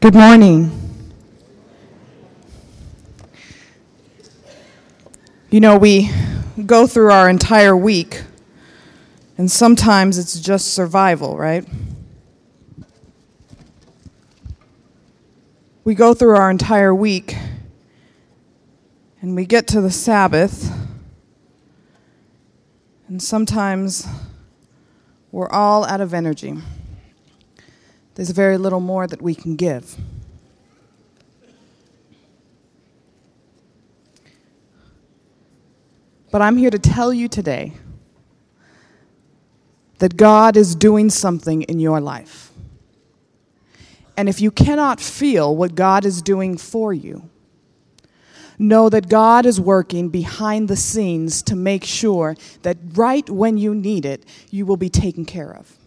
Good morning. You know, we go through our entire week, and sometimes it's just survival, right? We go through our entire week, and we get to the Sabbath, and sometimes we're all out of energy there's very little more that we can give. But I'm here to tell you today that God is doing something in your life. And if you cannot feel what God is doing for you, know that God is working behind the scenes to make sure that right when you need it, you will be taken care of.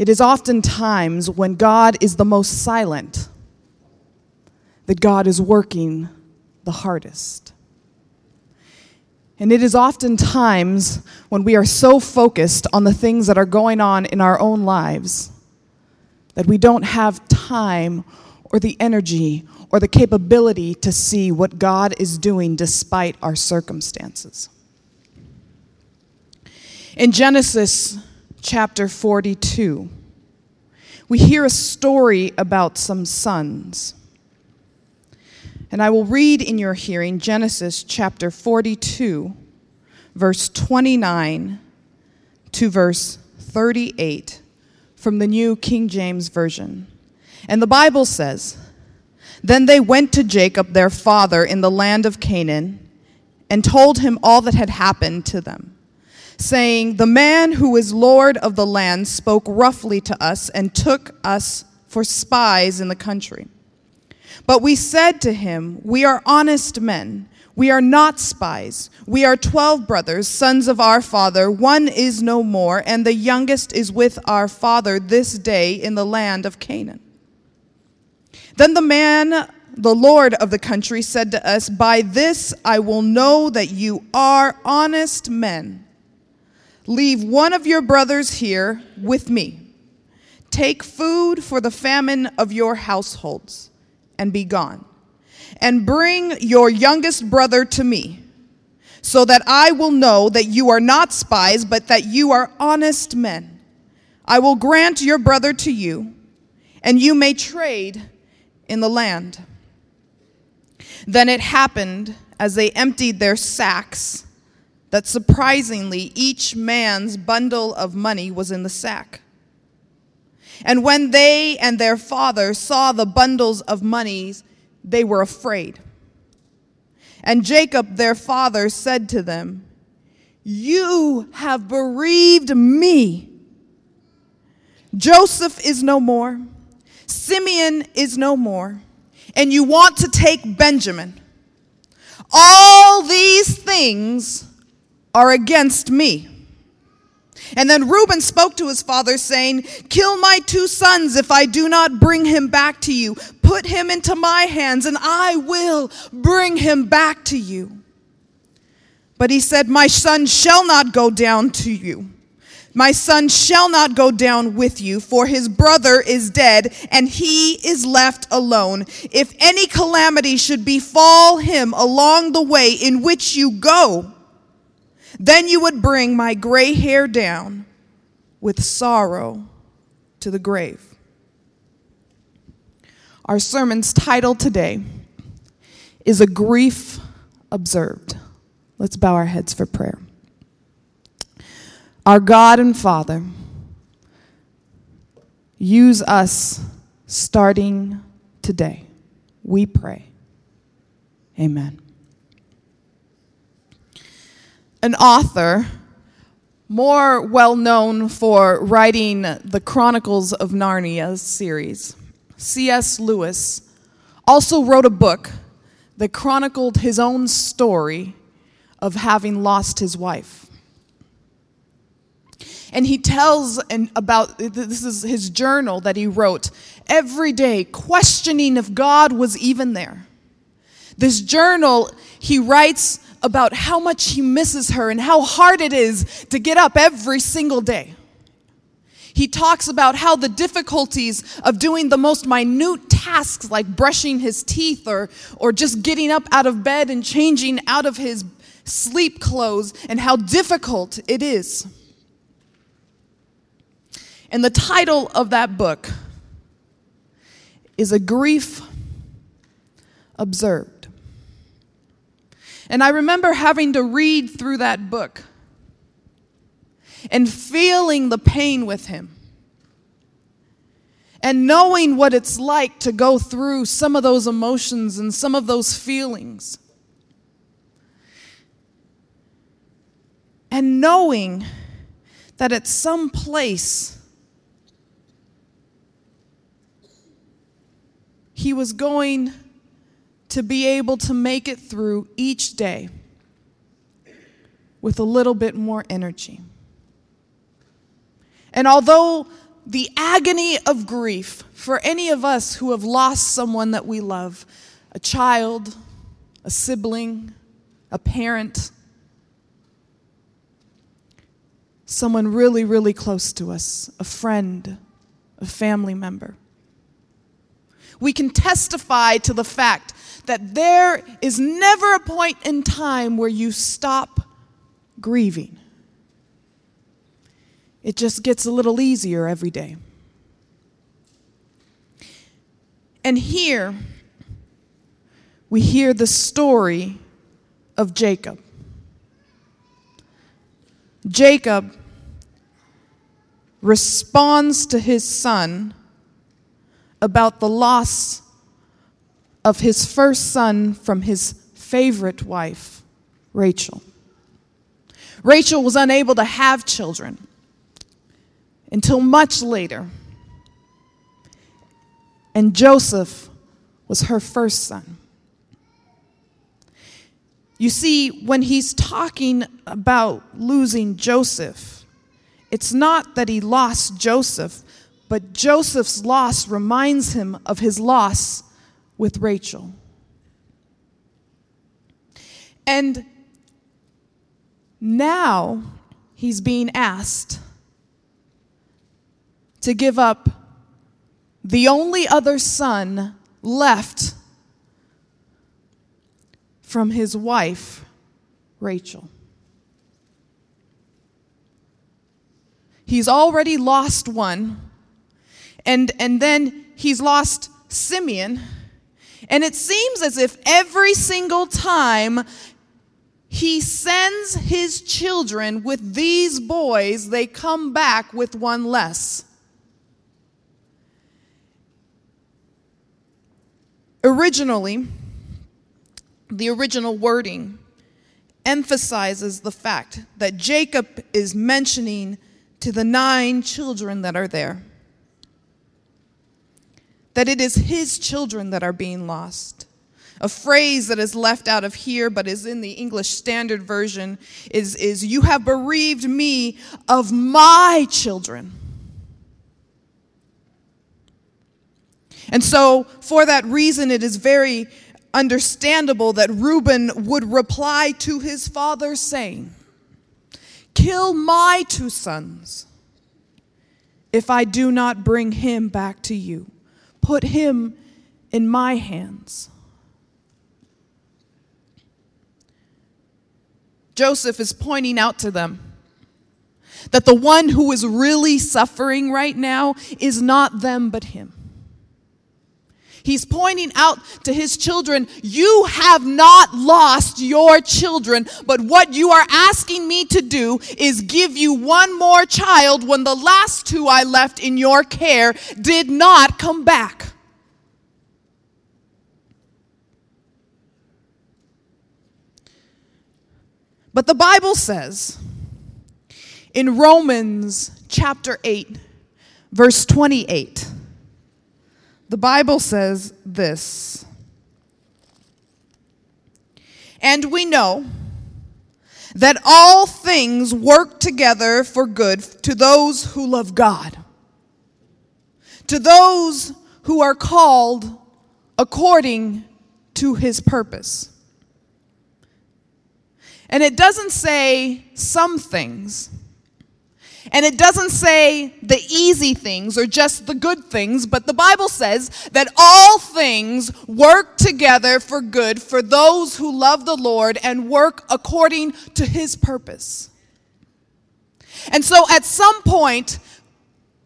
It is oftentimes when God is the most silent that God is working the hardest. And it is oftentimes when we are so focused on the things that are going on in our own lives that we don't have time or the energy or the capability to see what God is doing despite our circumstances. In Genesis chapter 42, we hear a story about some sons. And I will read in your hearing Genesis chapter 42, verse 29 to verse 38 from the New King James Version. And the Bible says, Then they went to Jacob, their father, in the land of Canaan, and told him all that had happened to them saying, The man who is Lord of the land spoke roughly to us and took us for spies in the country. But we said to him, We are honest men. We are not spies. We are twelve brothers, sons of our father. One is no more, and the youngest is with our father this day in the land of Canaan. Then the man, the Lord of the country, said to us, By this I will know that you are honest men Leave one of your brothers here with me. Take food for the famine of your households and be gone. And bring your youngest brother to me, so that I will know that you are not spies, but that you are honest men. I will grant your brother to you, and you may trade in the land. Then it happened as they emptied their sacks that surprisingly each man's bundle of money was in the sack. And when they and their father saw the bundles of monies, they were afraid. And Jacob, their father, said to them, You have bereaved me. Joseph is no more, Simeon is no more, and you want to take Benjamin. All these things are against me. And then Reuben spoke to his father, saying, Kill my two sons if I do not bring him back to you. Put him into my hands, and I will bring him back to you. But he said, My son shall not go down to you. My son shall not go down with you, for his brother is dead, and he is left alone. If any calamity should befall him along the way in which you go, then you would bring my gray hair down with sorrow to the grave. Our sermon's title today is A Grief Observed. Let's bow our heads for prayer. Our God and Father, use us starting today. We pray. Amen an author more well known for writing the Chronicles of Narnia series, C.S. Lewis, also wrote a book that chronicled his own story of having lost his wife. And he tells about this is his journal that he wrote every day, questioning if God was even there. This journal, he writes about how much he misses her and how hard it is to get up every single day. He talks about how the difficulties of doing the most minute tasks like brushing his teeth or, or just getting up out of bed and changing out of his sleep clothes and how difficult it is. And the title of that book is A Grief Observed. And I remember having to read through that book and feeling the pain with him and knowing what it's like to go through some of those emotions and some of those feelings. And knowing that at some place he was going to be able to make it through each day with a little bit more energy. And although the agony of grief for any of us who have lost someone that we love, a child, a sibling, a parent, someone really, really close to us, a friend, a family member. We can testify to the fact that there is never a point in time where you stop grieving. It just gets a little easier every day. And here, we hear the story of Jacob. Jacob responds to his son about the loss of his first son from his favorite wife, Rachel. Rachel was unable to have children until much later. And Joseph was her first son. You see, when he's talking about losing Joseph, it's not that he lost Joseph, but Joseph's loss reminds him of his loss with Rachel. And now he's being asked to give up the only other son left from his wife, Rachel. He's already lost one, and, and then he's lost Simeon. And it seems as if every single time he sends his children with these boys, they come back with one less. Originally, the original wording emphasizes the fact that Jacob is mentioning to the nine children that are there that it is his children that are being lost. A phrase that is left out of here but is in the English Standard Version is, is You have bereaved me of my children. And so, for that reason, it is very understandable that Reuben would reply to his father, saying, Kill my two sons if I do not bring him back to you. Put him in my hands. Joseph is pointing out to them that the one who is really suffering right now is not them but him. He's pointing out to his children, You have not lost your children, but what you are asking me to do is give you one more child when the last two I left in your care did not come back. But the Bible says in Romans chapter 8, verse 28, the Bible says this. And we know that all things work together for good to those who love God, to those who are called according to his purpose. And it doesn't say some things, And it doesn't say the easy things or just the good things, but the Bible says that all things work together for good for those who love the Lord and work according to his purpose. And so at some point,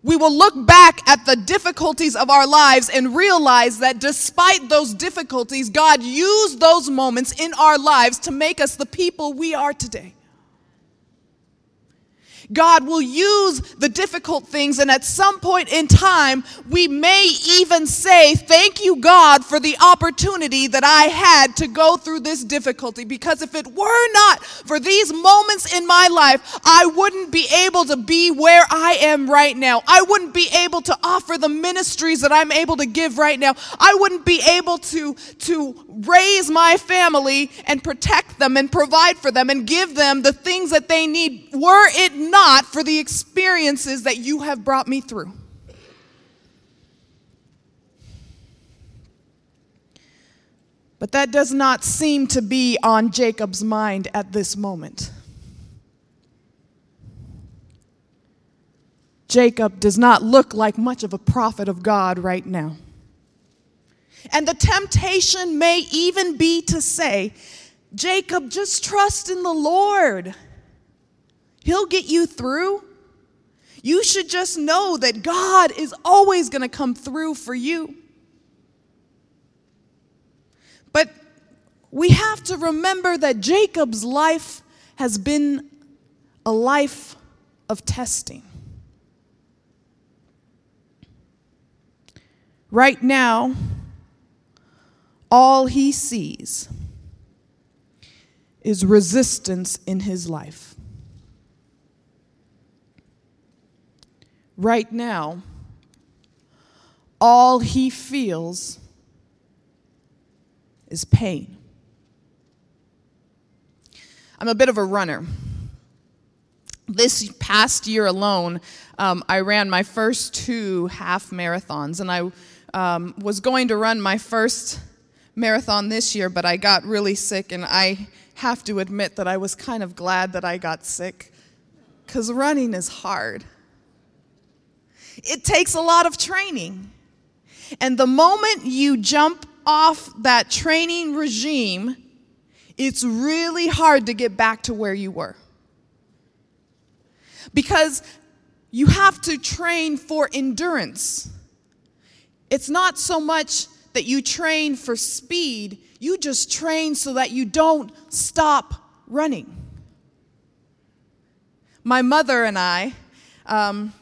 we will look back at the difficulties of our lives and realize that despite those difficulties, God used those moments in our lives to make us the people we are today. God will use the difficult things, and at some point in time, we may even say, Thank you, God, for the opportunity that I had to go through this difficulty. Because if it were not for these moments in my life, I wouldn't be able to be where I am right now. I wouldn't be able to offer the ministries that I'm able to give right now. I wouldn't be able to, to raise my family and protect them and provide for them and give them the things that they need were it not for the experiences that you have brought me through. But that does not seem to be on Jacob's mind at this moment. Jacob does not look like much of a prophet of God right now. And the temptation may even be to say, Jacob, just trust in the Lord. He'll get you through. You should just know that God is always going to come through for you. But we have to remember that Jacob's life has been a life of testing. Right now, all he sees is resistance in his life. Right now, all he feels is pain. I'm a bit of a runner. This past year alone, um, I ran my first two half marathons, and I um, was going to run my first marathon this year, but I got really sick, and I have to admit that I was kind of glad that I got sick because running is hard. It takes a lot of training. And the moment you jump off that training regime, it's really hard to get back to where you were. Because you have to train for endurance. It's not so much that you train for speed, you just train so that you don't stop running. My mother and I, um,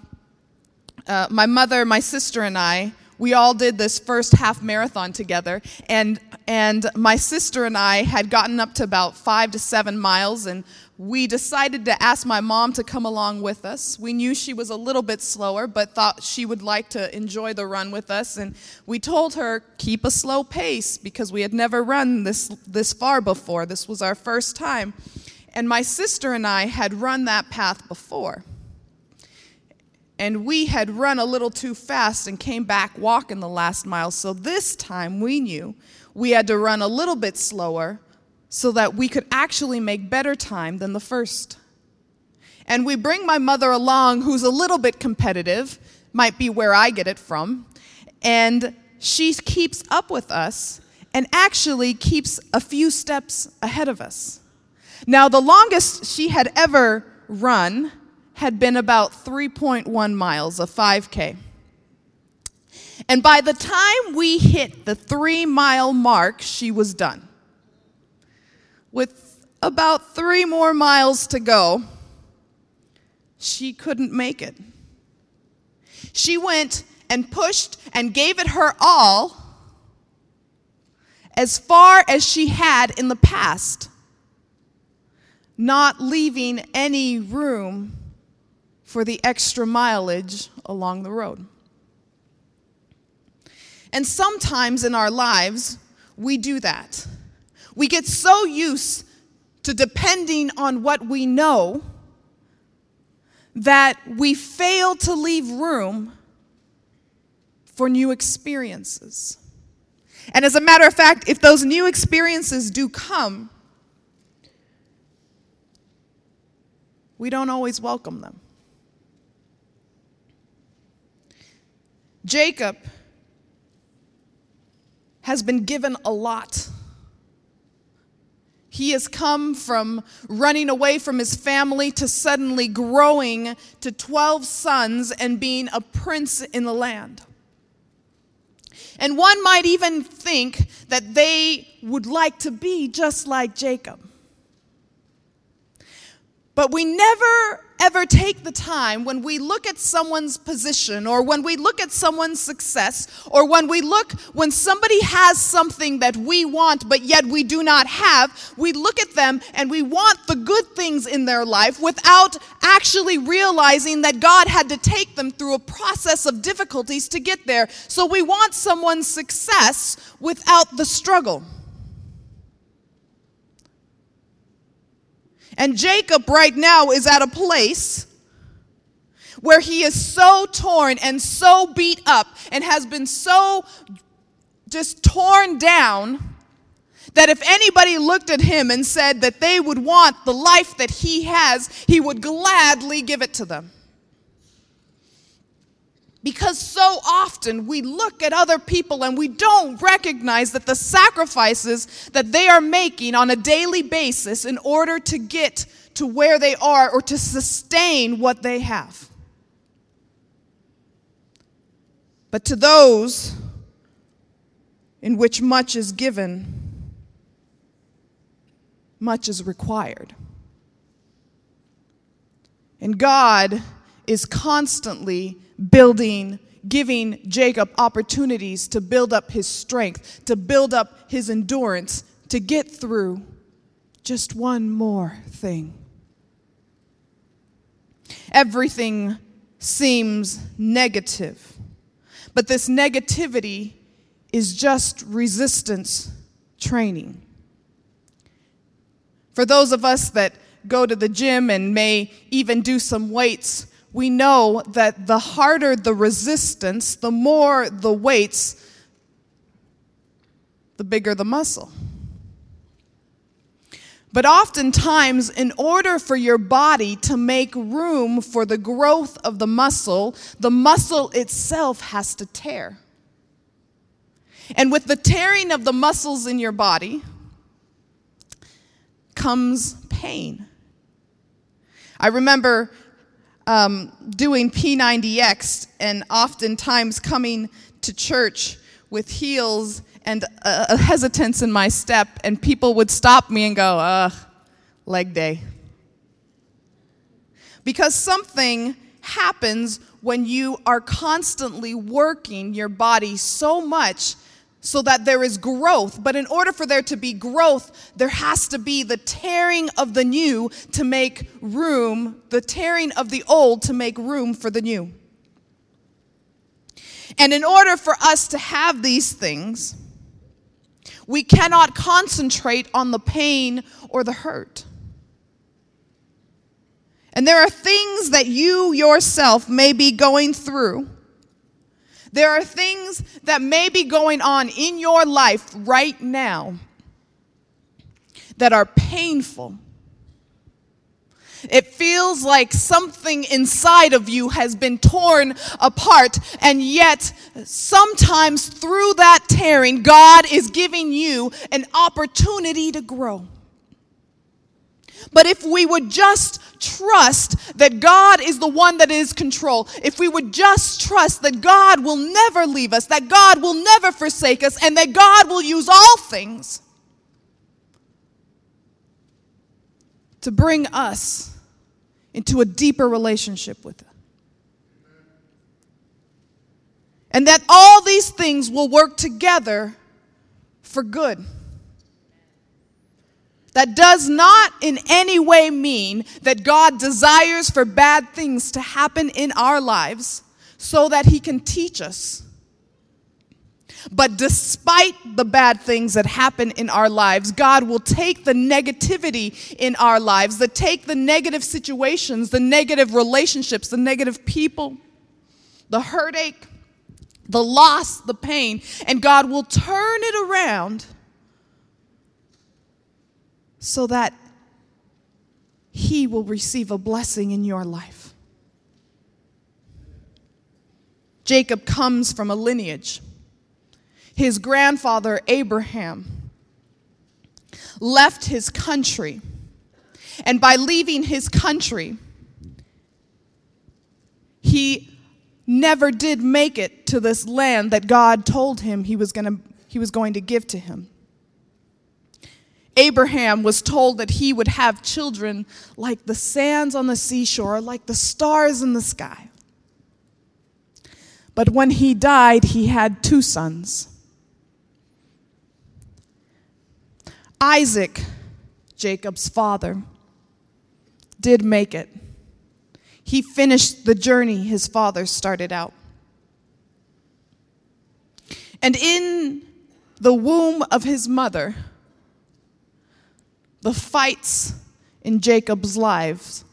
uh, my mother, my sister, and I, we all did this first half marathon together, and and my sister and I had gotten up to about five to seven miles, and we decided to ask my mom to come along with us. We knew she was a little bit slower, but thought she would like to enjoy the run with us. And we told her, keep a slow pace because we had never run this, this far before. This was our first time. And my sister and I had run that path before. And we had run a little too fast and came back walking the last mile. So this time we knew we had to run a little bit slower so that we could actually make better time than the first. And we bring my mother along, who's a little bit competitive, might be where I get it from, and she keeps up with us and actually keeps a few steps ahead of us. Now, the longest she had ever run had been about 3.1 miles, a 5K. And by the time we hit the three mile mark, she was done with about three more miles to go, she couldn't make it. She went and pushed and gave it her all as far as she had in the past, not leaving any room for the extra mileage along the road. And sometimes in our lives, we do that. We get so used to depending on what we know that we fail to leave room for new experiences. And as a matter of fact, if those new experiences do come, we don't always welcome them. Jacob has been given a lot. He has come from running away from his family to suddenly growing to 12 sons and being a prince in the land. And one might even think that they would like to be just like Jacob. But we never ever take the time when we look at someone's position or when we look at someone's success or when we look when somebody has something that we want but yet we do not have, we look at them and we want the good things in their life without actually realizing that God had to take them through a process of difficulties to get there. So we want someone's success without the struggle. And Jacob right now is at a place where he is so torn and so beat up and has been so just torn down that if anybody looked at him and said that they would want the life that he has, he would gladly give it to them. Because so often we look at other people and we don't recognize that the sacrifices that they are making on a daily basis in order to get to where they are or to sustain what they have. But to those in which much is given, much is required. And God is constantly building, giving Jacob opportunities to build up his strength, to build up his endurance, to get through just one more thing. Everything seems negative, but this negativity is just resistance training. For those of us that go to the gym and may even do some weights, we know that the harder the resistance, the more the weights, the bigger the muscle. But oftentimes, in order for your body to make room for the growth of the muscle, the muscle itself has to tear. And with the tearing of the muscles in your body comes pain. I remember um, doing P90X and oftentimes coming to church with heels and a, a, hesitance in my step, and people would stop me and go, ugh, leg day. Because something happens when you are constantly working your body so much so that there is growth. But in order for there to be growth, there has to be the tearing of the new to make room, the tearing of the old to make room for the new. And in order for us to have these things, we cannot concentrate on the pain or the hurt. And there are things that you yourself may be going through there are things that may be going on in your life right now that are painful. It feels like something inside of you has been torn apart, and yet, sometimes through that tearing, God is giving you an opportunity to grow. But if we would just trust that God is the one that is control, if we would just trust that God will never leave us, that God will never forsake us, and that God will use all things to bring us into a deeper relationship with Him. And that all these things will work together for good. That does not in any way mean that God desires for bad things to happen in our lives so that He can teach us. But despite the bad things that happen in our lives, God will take the negativity in our lives, that take the negative situations, the negative relationships, the negative people, the heartache, the loss, the pain, and God will turn it around so that He will receive a blessing in your life. Jacob comes from a lineage. His grandfather, Abraham, left his country. And by leaving his country, he never did make it to this land that God told him he was, gonna, he was going to give to him. Abraham was told that he would have children like the sands on the seashore, like the stars in the sky. But when he died, he had two sons. Isaac, Jacob's father, did make it. He finished the journey his father started out. And in the womb of his mother, the fights in Jacob's lives,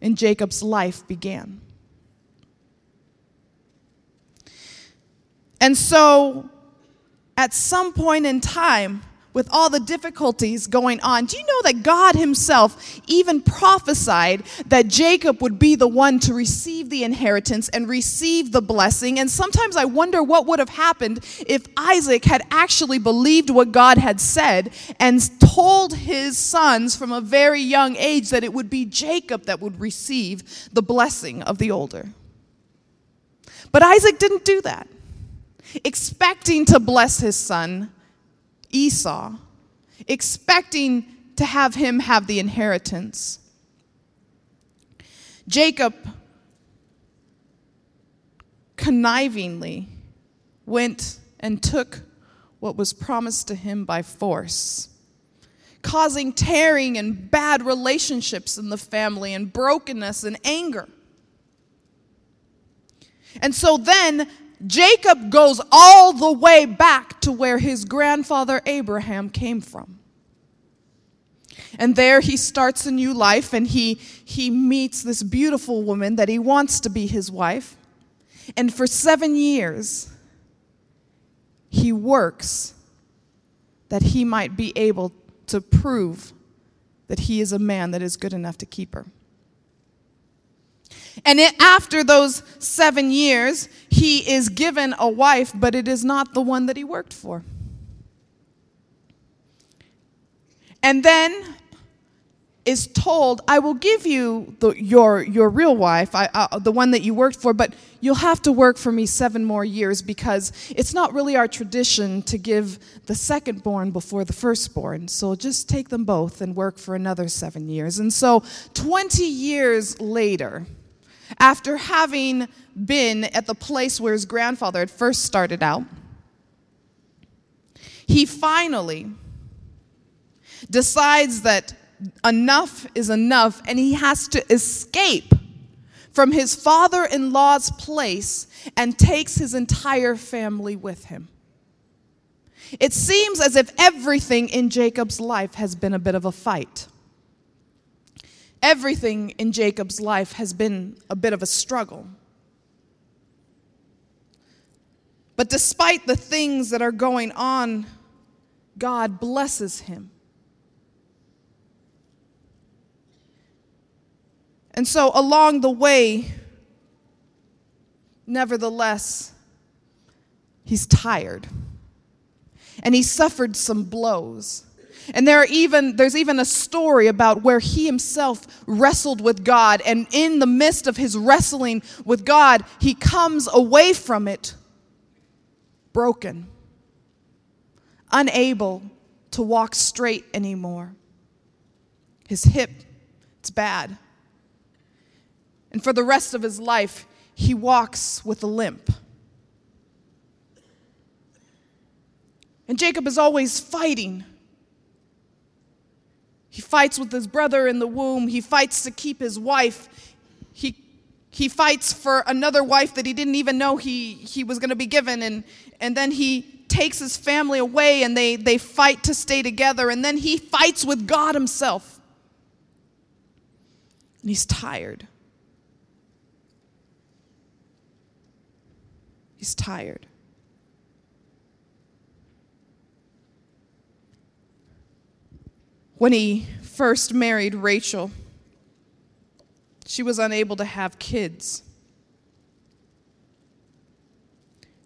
in Jacob's life began. And so, at some point in time, with all the difficulties going on, do you know that God Himself even prophesied that Jacob would be the one to receive the inheritance and receive the blessing? And sometimes I wonder what would have happened if Isaac had actually believed what God had said and told his sons from a very young age that it would be Jacob that would receive the blessing of the older. But Isaac didn't do that. Expecting to bless his son, Esau, expecting to have him have the inheritance. Jacob connivingly went and took what was promised to him by force, causing tearing and bad relationships in the family and brokenness and anger. And so then Jacob goes all the way back to where his grandfather Abraham came from. And there he starts a new life and he, he meets this beautiful woman that he wants to be his wife. And for seven years, he works that he might be able to prove that he is a man that is good enough to keep her. And it, after those seven years, he is given a wife, but it is not the one that he worked for. And then is told, I will give you the, your, your real wife, I, uh, the one that you worked for, but you'll have to work for me seven more years because it's not really our tradition to give the second born before the firstborn. So just take them both and work for another seven years. And so 20 years later, after having been at the place where his grandfather had first started out, he finally decides that enough is enough and he has to escape from his father in law's place and takes his entire family with him. It seems as if everything in Jacob's life has been a bit of a fight. Everything in Jacob's life has been a bit of a struggle. But despite the things that are going on, God blesses him. And so along the way, nevertheless, he's tired. And he suffered some blows. And there are even, there's even a story about where he himself wrestled with God. And in the midst of his wrestling with God, he comes away from it broken, unable to walk straight anymore. His hip, it's bad. And for the rest of his life, he walks with a limp. And Jacob is always fighting he fights with his brother in the womb. He fights to keep his wife. He, he fights for another wife that he didn't even know he, he was going to be given. And, and then he takes his family away and they, they fight to stay together. And then he fights with God himself. And he's tired. He's tired. When he first married Rachel, she was unable to have kids.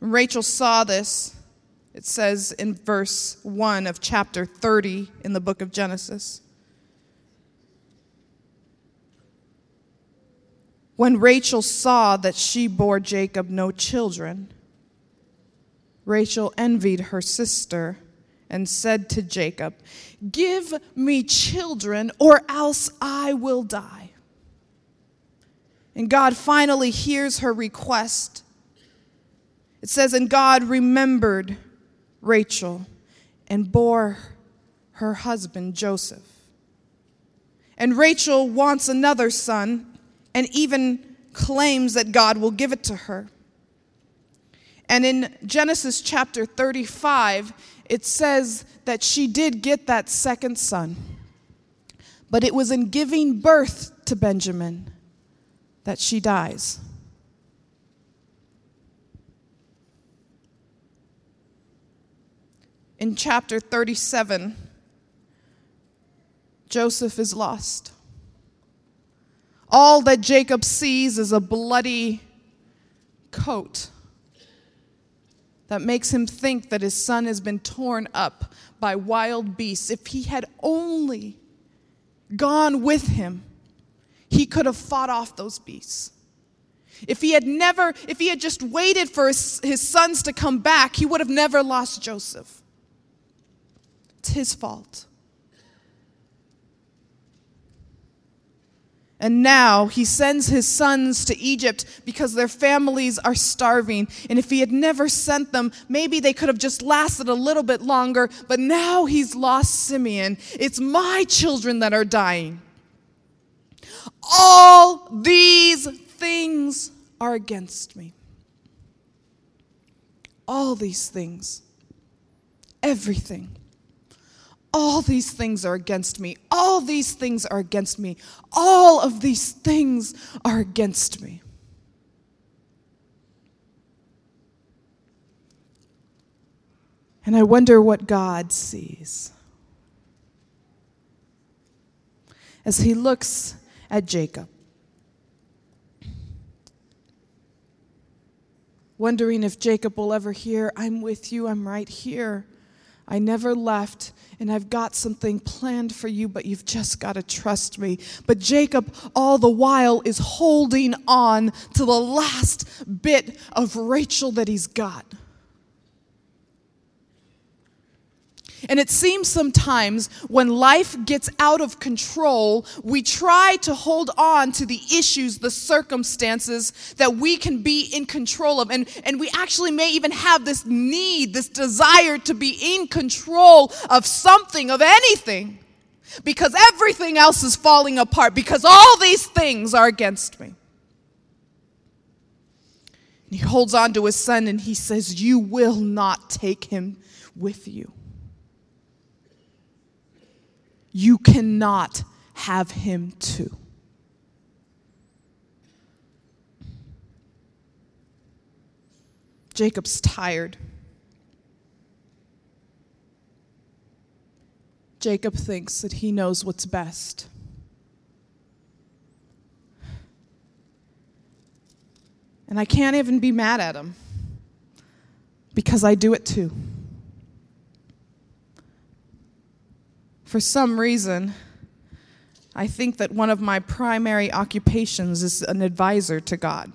Rachel saw this, it says in verse 1 of chapter 30 in the book of Genesis. When Rachel saw that she bore Jacob no children, Rachel envied her sister and said to Jacob, Give me children, or else I will die. And God finally hears her request. It says, And God remembered Rachel and bore her husband Joseph. And Rachel wants another son and even claims that God will give it to her. And in Genesis chapter 35, it says that she did get that second son. But it was in giving birth to Benjamin that she dies. In chapter 37, Joseph is lost. All that Jacob sees is a bloody coat that makes him think that his son has been torn up by wild beasts. If he had only gone with him, he could have fought off those beasts. If he had never, if he had just waited for his, his sons to come back, he would have never lost Joseph. It's his fault. And now he sends his sons to Egypt because their families are starving. And if he had never sent them, maybe they could have just lasted a little bit longer. But now he's lost Simeon. It's my children that are dying. All these things are against me. All these things. Everything. All these things are against me. All these things are against me. All of these things are against me. And I wonder what God sees. As he looks at Jacob, wondering if Jacob will ever hear, I'm with you, I'm right here. I never left, and I've got something planned for you, but you've just got to trust me. But Jacob, all the while, is holding on to the last bit of Rachel that he's got. And it seems sometimes when life gets out of control, we try to hold on to the issues, the circumstances that we can be in control of. And, and we actually may even have this need, this desire to be in control of something, of anything, because everything else is falling apart, because all these things are against me. And he holds on to his son and he says, You will not take him with you. You cannot have him too. Jacob's tired. Jacob thinks that he knows what's best. And I can't even be mad at him because I do it too. For some reason, I think that one of my primary occupations is an advisor to God,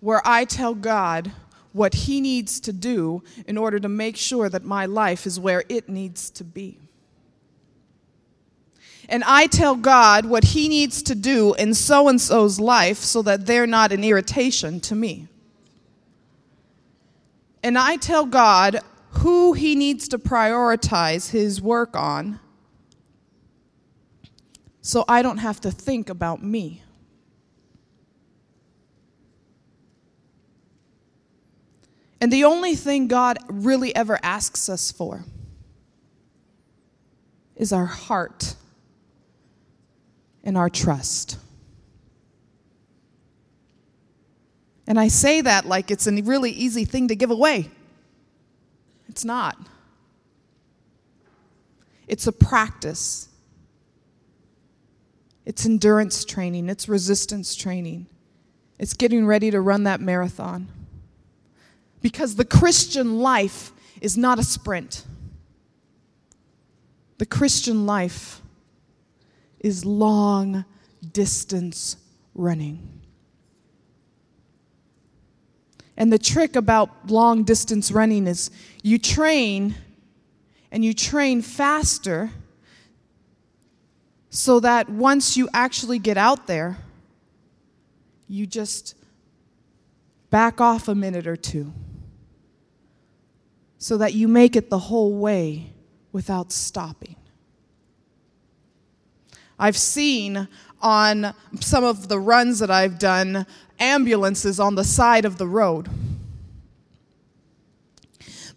where I tell God what He needs to do in order to make sure that my life is where it needs to be. And I tell God what He needs to do in so and so's life so that they're not an irritation to me. And I tell God who he needs to prioritize his work on so I don't have to think about me. And the only thing God really ever asks us for is our heart and our trust. And I say that like it's a really easy thing to give away. It's not. It's a practice. It's endurance training, it's resistance training. It's getting ready to run that marathon. Because the Christian life is not a sprint. The Christian life is long distance running. And the trick about long distance running is you train and you train faster so that once you actually get out there, you just back off a minute or two so that you make it the whole way without stopping. I've seen on some of the runs that I've done ambulances on the side of the road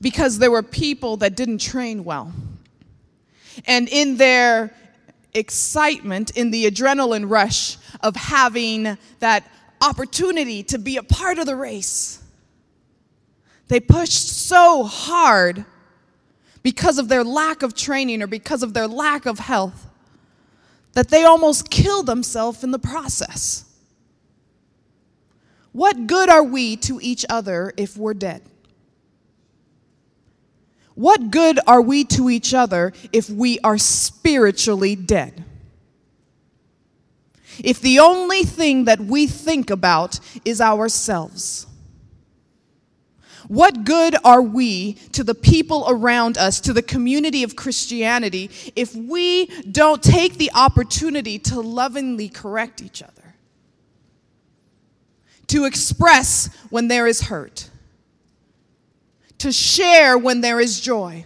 because there were people that didn't train well. And in their excitement, in the adrenaline rush of having that opportunity to be a part of the race, they pushed so hard because of their lack of training or because of their lack of health that they almost killed themselves in the process. What good are we to each other if we're dead? What good are we to each other if we are spiritually dead? If the only thing that we think about is ourselves? What good are we to the people around us, to the community of Christianity, if we don't take the opportunity to lovingly correct each other? To express when there is hurt? To share when there is joy?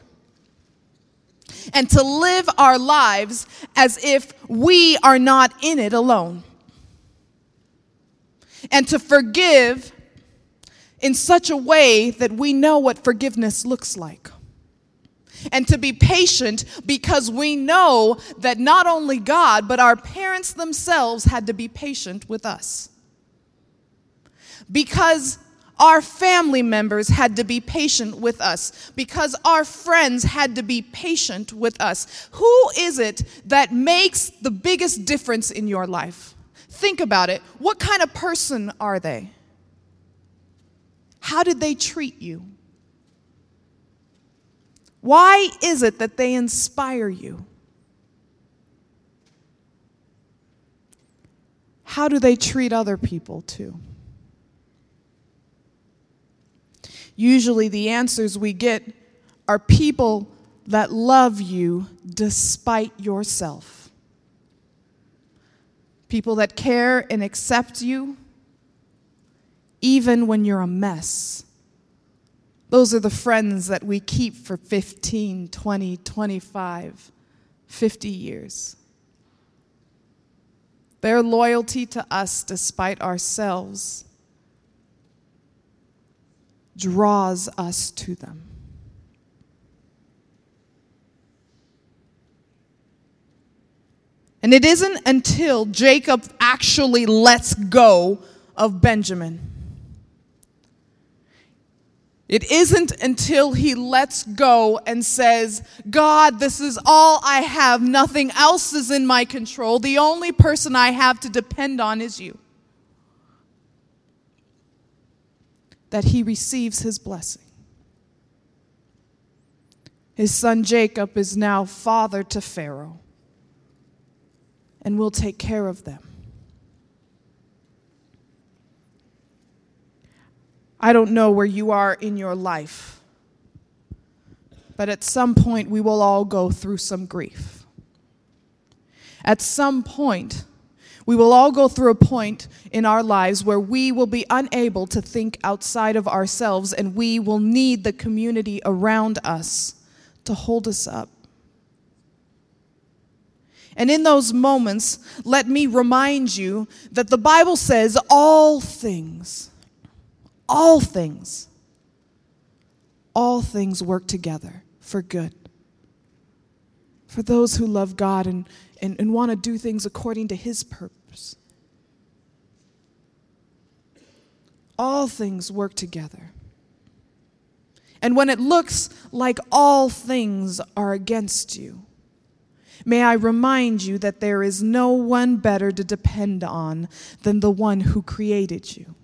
And to live our lives as if we are not in it alone? And to forgive in such a way that we know what forgiveness looks like. And to be patient because we know that not only God, but our parents themselves had to be patient with us. Because our family members had to be patient with us because our friends had to be patient with us. Who is it that makes the biggest difference in your life? Think about it. What kind of person are they? How did they treat you? Why is it that they inspire you? How do they treat other people too? Usually, the answers we get are people that love you despite yourself. People that care and accept you even when you're a mess. Those are the friends that we keep for 15, 20, 25, 50 years. Their loyalty to us despite ourselves draws us to them. And it isn't until Jacob actually lets go of Benjamin it isn't until he lets go and says, God, this is all I have. Nothing else is in my control. The only person I have to depend on is you. That he receives his blessing. His son Jacob is now father to Pharaoh and will take care of them. I don't know where you are in your life, but at some point we will all go through some grief. At some point, we will all go through a point in our lives where we will be unable to think outside of ourselves and we will need the community around us to hold us up. And in those moments, let me remind you that the Bible says all things all things, all things work together for good. For those who love God and, and, and want to do things according to His purpose. All things work together. And when it looks like all things are against you, May I remind you that there is no one better to depend on than the one who created you.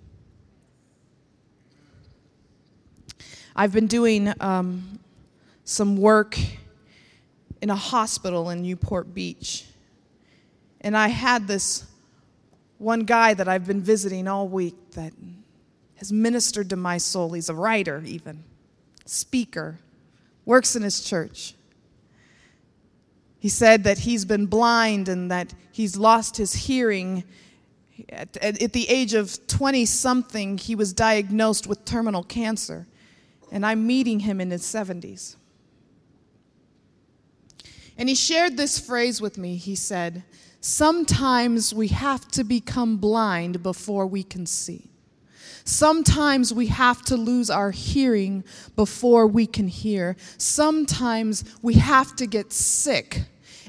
I've been doing um, some work in a hospital in Newport Beach. And I had this one guy that I've been visiting all week that has ministered to my soul. He's a writer, even, speaker, works in his church. He said that he's been blind and that he's lost his hearing. At, at, at the age of 20 something, he was diagnosed with terminal cancer and I'm meeting him in his 70s. And he shared this phrase with me. He said, Sometimes we have to become blind before we can see. Sometimes we have to lose our hearing before we can hear. Sometimes we have to get sick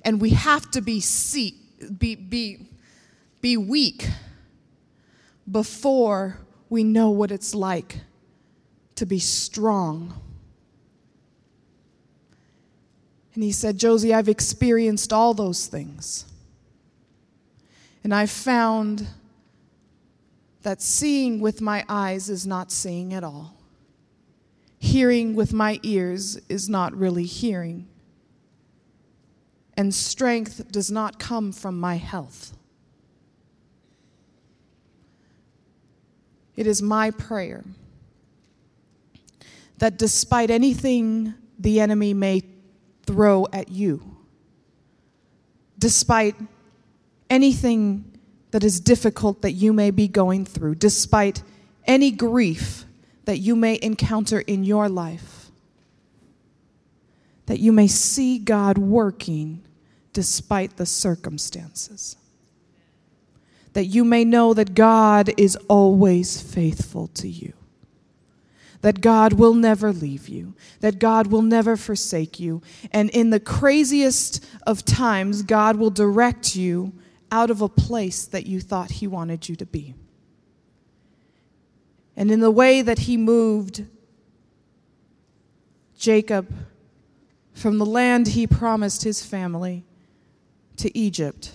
and we have to be, see, be, be, be weak before we know what it's like to be strong. And he said, Josie, I've experienced all those things. And I found that seeing with my eyes is not seeing at all. Hearing with my ears is not really hearing. And strength does not come from my health. It is my prayer that despite anything the enemy may throw at you, despite anything that is difficult that you may be going through, despite any grief that you may encounter in your life, that you may see God working despite the circumstances. That you may know that God is always faithful to you that God will never leave you, that God will never forsake you. And in the craziest of times, God will direct you out of a place that you thought He wanted you to be. And in the way that He moved Jacob from the land He promised his family to Egypt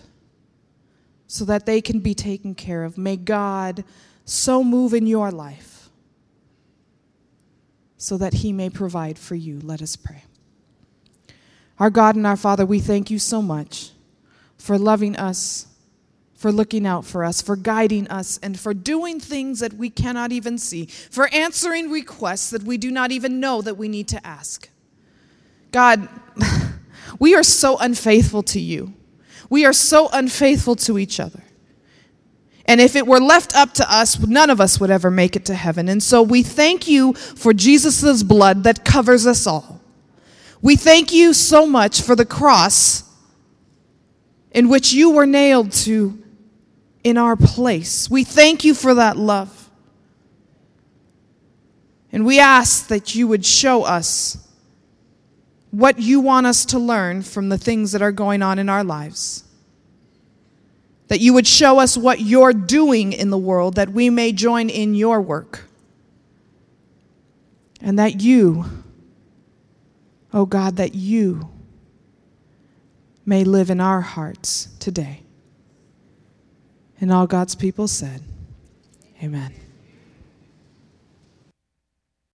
so that they can be taken care of, may God so move in your life so that he may provide for you. Let us pray. Our God and our Father, we thank you so much for loving us, for looking out for us, for guiding us, and for doing things that we cannot even see, for answering requests that we do not even know that we need to ask. God, we are so unfaithful to you. We are so unfaithful to each other. And if it were left up to us, none of us would ever make it to heaven. And so we thank you for Jesus' blood that covers us all. We thank you so much for the cross in which you were nailed to in our place. We thank you for that love. And we ask that you would show us what you want us to learn from the things that are going on in our lives that you would show us what you're doing in the world, that we may join in your work. And that you, oh God, that you may live in our hearts today. And all God's people said, Amen.